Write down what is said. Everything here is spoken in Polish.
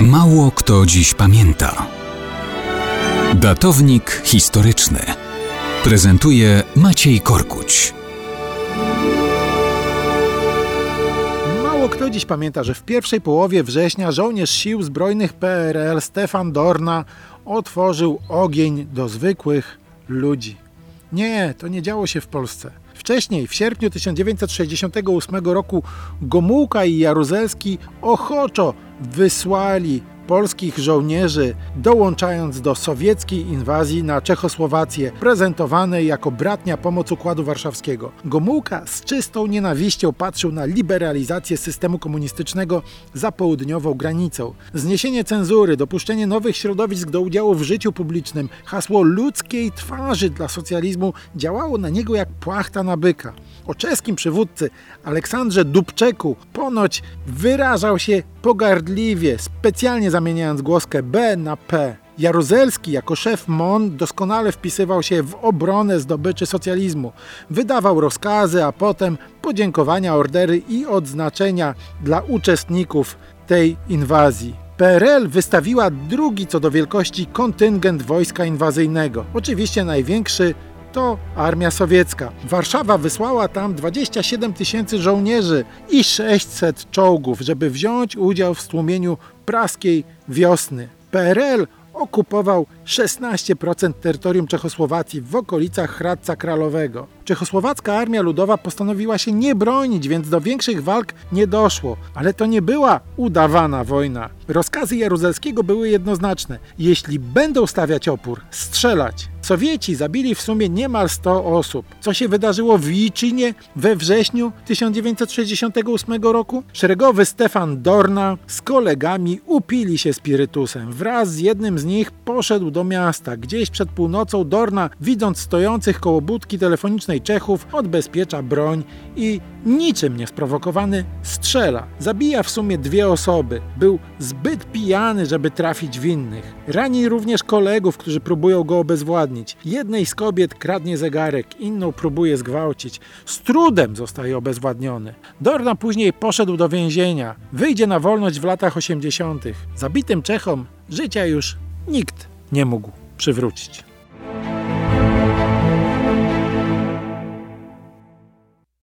Mało kto dziś pamięta. Datownik historyczny prezentuje Maciej Korkuć. Mało kto dziś pamięta, że w pierwszej połowie września żołnierz sił zbrojnych PRL Stefan Dorna otworzył ogień do zwykłych ludzi. Nie, to nie działo się w Polsce. Wcześniej, w sierpniu 1968 roku, Gomułka i Jaruzelski ochoczo wysłali polskich żołnierzy, dołączając do sowieckiej inwazji na Czechosłowację, prezentowanej jako bratnia pomoc Układu Warszawskiego. Gomułka z czystą nienawiścią patrzył na liberalizację systemu komunistycznego za południową granicą. Zniesienie cenzury, dopuszczenie nowych środowisk do udziału w życiu publicznym, hasło ludzkiej twarzy dla socjalizmu działało na niego jak płachta na byka. O czeskim przywódcy Aleksandrze Dubczeku ponoć wyrażał się pogardliwie, specjalnie zamieniając głoskę B na P. Jaruzelski jako szef MON doskonale wpisywał się w obronę zdobyczy socjalizmu. Wydawał rozkazy, a potem podziękowania, ordery i odznaczenia dla uczestników tej inwazji. PRL wystawiła drugi co do wielkości kontyngent wojska inwazyjnego. Oczywiście największy to armia sowiecka. Warszawa wysłała tam 27 tysięcy żołnierzy i 600 czołgów, żeby wziąć udział w stłumieniu praskiej wiosny. PRL okupował 16% terytorium Czechosłowacji w okolicach Hradca Kralowego. Czechosłowacka Armia Ludowa postanowiła się nie bronić, więc do większych walk nie doszło. Ale to nie była udawana wojna. Rozkazy Jaruzelskiego były jednoznaczne. Jeśli będą stawiać opór, strzelać. Sowieci zabili w sumie niemal 100 osób. Co się wydarzyło w Icinie we wrześniu 1968 roku? Szeregowy Stefan Dorna z kolegami upili się spirytusem. Wraz z jednym z nich poszedł do miasta. Gdzieś przed północą Dorna, widząc stojących koło budki telefonicznej Czechów, odbezpiecza broń i niczym niesprowokowany strzela. Zabija w sumie dwie osoby. Był zbyt pijany, żeby trafić winnych. Rani również kolegów, którzy próbują go obezwładnić. Jednej z kobiet kradnie zegarek, inną próbuje zgwałcić. Z trudem zostaje obezwładniony. Dorna później poszedł do więzienia. Wyjdzie na wolność w latach 80. Zabitym Czechom życia już nikt nie mógł przywrócić.